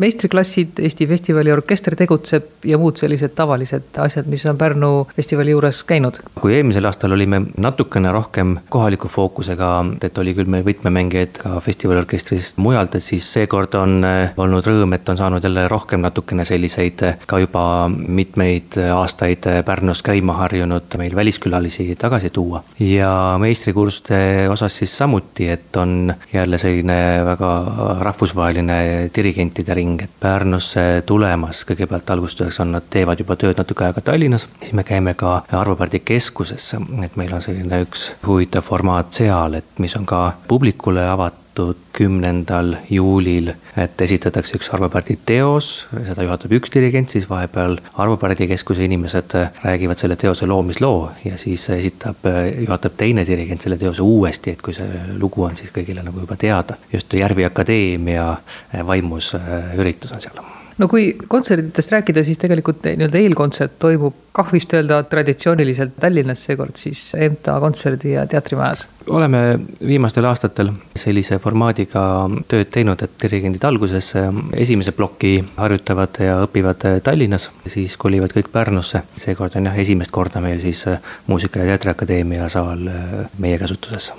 meistriklassid, Eesti Festivali orkester tegutseb ja muud sellised tavalised asjad, mis on Pärnu festivali juures käinud. kui eelmisel aastal olime natukene rohkem kohaliku fookusega, et oli küll meil võtmemängijaid ka festivaliorkestrist mujalt, et siis seekord on eh, olnud rõõm, et on saanud jälle rohkem natukene selliseid eh, ka juba mitmeid aastaid eh, Pärnus käima harjunud meil väliskülalisi tagasi tuua. ja meistrikursuste osas siis samuti, et on jälle selline väga rahvusvaheline dirigentide ring, et Pärnusse tulemas, kõigepealt algustuseks on, nad teevad juba tööd natuke aega Tallinnas, siis me käime ka Arvo Pärdi keskusesse, et meil on selline üks huvitav formaat seal, et mis on ka publikule avatud kümnendal juulil, et esitatakse üks Arvo Pärdi teos, seda juhatab üks dirigent, siis vahepeal Arvo Pärdi keskuse inimesed räägivad selle teose loomisloo ja siis esitab, juhatab teine dirigent selle teose uuesti, et kui see lugu on siis kõigile nagu juba teada. just Järvi Akadeemia vaimus üritus on seal no kui kontserditest rääkida, siis tegelikult nii-öelda eelkontsert toimub kah vist öelda traditsiooniliselt Tallinnas, seekord siis EMTA kontserdi ja teatrimajas. oleme viimastel aastatel sellise formaadiga tööd teinud, et dirigendid alguses esimese ploki harjutavad ja õpivad Tallinnas, siis kolivad kõik Pärnusse. seekord on jah, esimest korda meil siis Muusika- ja Teatriakadeemia saal meie käsutuses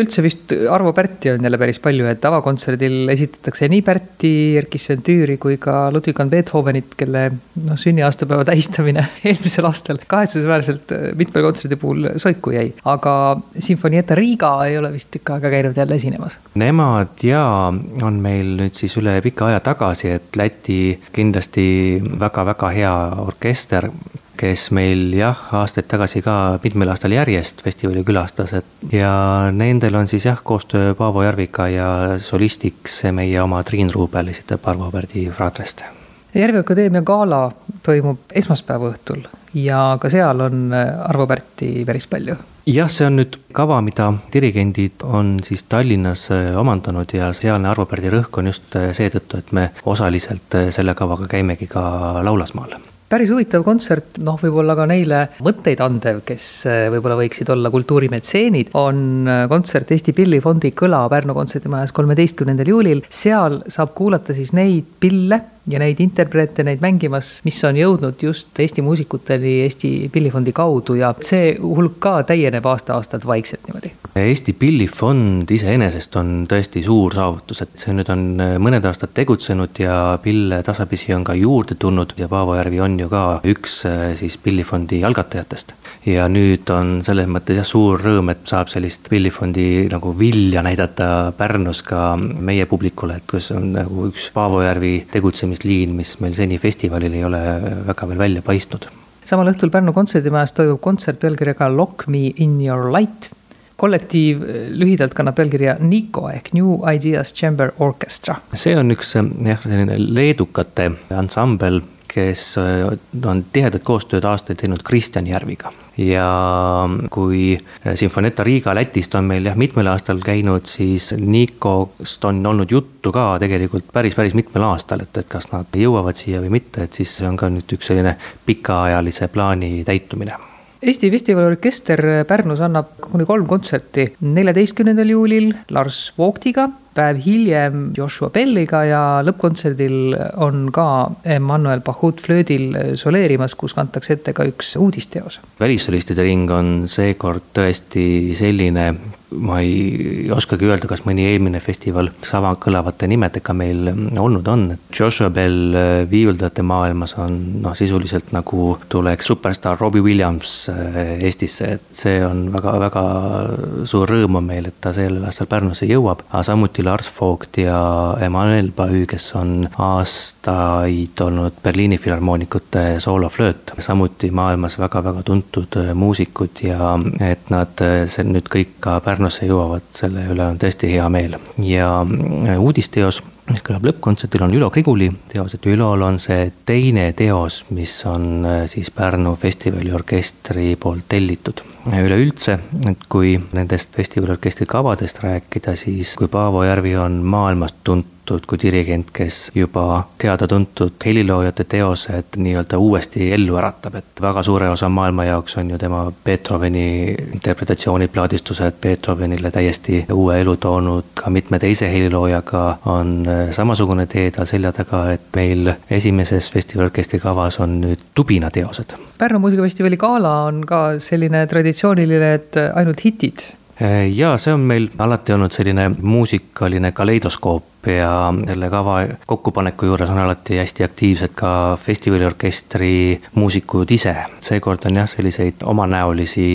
üldse vist Arvo Pärti on jälle päris palju, et avakontserdil esitatakse nii Pärti, Erkki Sven Tüüri kui ka Ludwig van Beethovenit, kelle noh, sünniaastapäeva tähistamine eelmisel aastal kahetsusväärselt äh, mitmel kontserdi puhul soiku jäi. aga Sinfonietta Riga ei ole vist tükk aega käinud jälle esinemas. Nemad jaa, on meil nüüd siis üle pika aja tagasi, et Läti kindlasti väga-väga hea orkester kes meil jah, aastaid tagasi ka mitmel aastal järjest festivali külastas, et ja nendel on siis jah, koostöö Paavo Järvika ja solistiks meie oma Triin Ruubel esitab Arvo Pärdi Fratrest. Järve Akadeemia gala toimub esmaspäeva õhtul ja ka seal on Arvo Pärti päris palju jah, see on nüüd kava, mida dirigendid on siis Tallinnas omandanud ja sealne Arvo Pärdi rõhk on just seetõttu, et me osaliselt selle kavaga käimegi ka Laulasmaal päris huvitav kontsert, noh, võib-olla ka neile mõtteid andev, kes eh, võib-olla võiksid olla kultuurimetseenid, on eh, kontsert Eesti Pillifondi Kõla Pärnu kontserdimajas kolmeteistkümnendal juulil. seal saab kuulata siis neid pille ja neid interpreete, neid mängimas, mis on jõudnud just Eesti muusikuteni Eesti Pillifondi kaudu ja see hulk ka täieneb aasta-aastalt vaikselt niimoodi. Eesti Pillifond iseenesest on tõesti suur saavutus, et see nüüd on mõned aastad tegutsenud ja pille tasapisi on ka juurde tulnud ja Paavo Järvi on ju ka üks siis Pillifondi algatajatest. ja nüüd on selles mõttes jah, suur rõõm, et saab sellist Pillifondi nagu vilja näidata Pärnus ka meie publikule, et kus on nagu üks Paavo Järvi tegutsemisliin, mis meil seni festivalil ei ole väga veel välja paistnud samal õhtul Pärnu kontserdimajas toimub kontsert pealkirjaga Lock me in your light. kollektiiv lühidalt kannab pealkirja Nico ehk New Ideas Chamber Orchestra. see on üks jah, selline leedukate ansambel kes äh, on tihedat koostööd aastaid teinud Kristjan Järviga. ja kui Sinfoneta Riga Lätist on meil jah, mitmel aastal käinud, siis Nikost on olnud juttu ka tegelikult päris, päris mitmel aastal, et, et kas nad jõuavad siia või mitte, et siis see on ka nüüd üks selline pikaajalise plaani täitumine Eesti Festivaliorkester Pärnus annab kuni kolm kontserti. neljateistkümnendal juulil Lars Voogtiga, päev hiljem Joshua Belliga ja lõppkontserdil on ka Emmanuel Pahut flöödil soleerimas, kus kantakse ette ka üks uudisteos. välissolistide ring on seekord tõesti selline, ma ei oskagi öelda, kas mõni eelmine festival sama kõlavate nimedega meil olnud on, Joshua Bell viiuldajate maailmas on noh, sisuliselt nagu tuleks superstaar Robbie Williams äh, Eestisse, et see on väga-väga suur rõõm on meil, et ta sellel aastal Pärnusse jõuab, aga samuti Lars Vogt ja Emmanuel Bahü, kes on aastaid olnud Berliini filharmoonikute sooloflööt, samuti maailmas väga-väga tuntud muusikud ja et nad see nüüd kõik ka Pärnu Pärnusse jõuavad, selle üle on tõesti hea meel ja äh, uudisteos mis kõlab lõppkontserdil, on Ülo Kriguli teos, et Ülol on see teine teos, mis on äh, siis Pärnu festivaliorkestri poolt tellitud. Üleüldse, et kui nendest festivaliorkestri kavadest rääkida, siis kui Paavo Järvi on maailmas tuntud tuntud kui dirigent, kes juba teada-tuntud heliloojate teosed nii-öelda uuesti ellu äratab, et väga suure osa maailma jaoks on ju tema Beethoveni interpretatsioonid, plaadistused Beethovenile täiesti uue elu toonud, ka mitme teise heliloojaga on äh, samasugune tee tal selja taga, et meil esimeses festivaliorkestri kavas on nüüd tubinateosed. Pärnu muusikafestivali gala on ka selline traditsiooniline, et ainult hitid ja see on meil alati olnud selline muusikaline kaleidoskoop ja selle kava kokkupaneku juures on alati hästi aktiivsed ka festivaliorkestri muusikud ise. seekord on jah, selliseid omanäolisi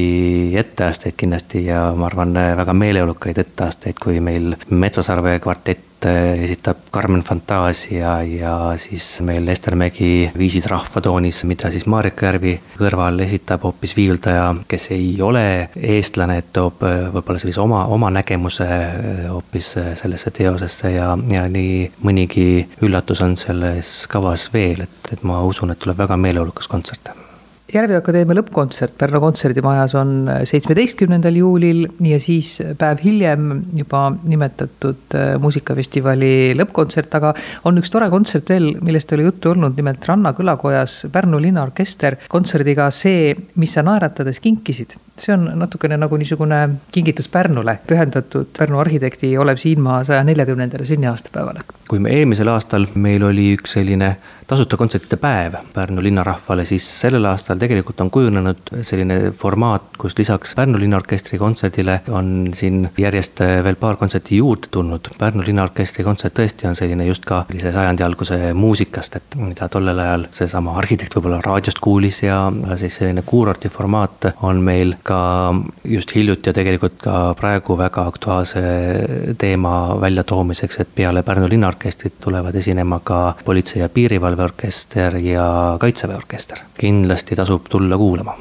etteasteid kindlasti ja ma arvan, väga meeleolukaid etteasteid, kui meil Metsasarve kvartett esitab Carmen Fantasia ja siis meil Ester Mägi Viisid rahvatoonis, mida siis Marika Järvi kõrval esitab hoopis viiuldaja, kes ei ole eestlane, et toob võib-olla sellise oma, oma nägemuse hoopis sellesse teosesse ja ja nii mõnigi üllatus on selles kavas veel, et, et ma usun, et tuleb väga meeleolukas kontsert Järve Akadeemia lõppkontsert Pärnu kontserdimajas on seitsmeteistkümnendal juulil ja siis päev hiljem juba nimetatud äh, muusikafestivali lõppkontsert, aga on üks tore kontsert veel, millest oli juttu olnud, nimelt Ranna kõlakojas Pärnu linnaorkester. Kontserdiga See, mis sa naeratades kinkisid. See on natukene nagu niisugune kingitus Pärnule, pühendatud Pärnu arhitekti Olev Siinmaa saja neljakümnendale sünniaastapäevale. kui me eelmisel aastal meil oli üks selline tasuta kontsertide päev Pärnu linnarahvale, siis sellel aastal tegelikult on kujunenud selline formaat, kus lisaks Pärnu Linnaorkestri kontserdile on siin järjest veel paar kontserti juurde tulnud. Pärnu Linnaorkestri kontsert tõesti on selline just ka sellise sajandi alguse muusikast, et mida tollel ajal seesama arhitekt võib-olla raadiost kuulis ja siis selline kuurorti formaat on meil ka just hiljuti ja tegelikult ka praegu väga aktuaalse teema väljatoomiseks, et peale Pärnu linnaorkestrit tulevad esinema ka Politsei- ja Piirivalveorkester ja Kaitseväeorkester. kindlasti tasub tulla kuulama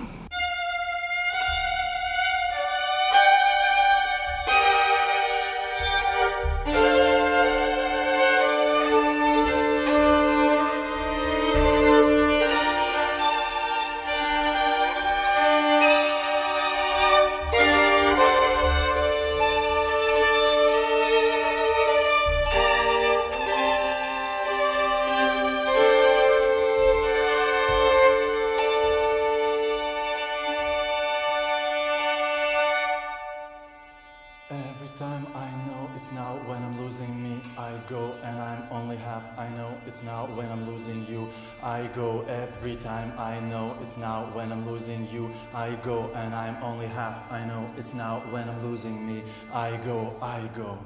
losing you. I go and I'm only half. I know it's now when I'm losing me. I go, I go.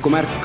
Publikumärk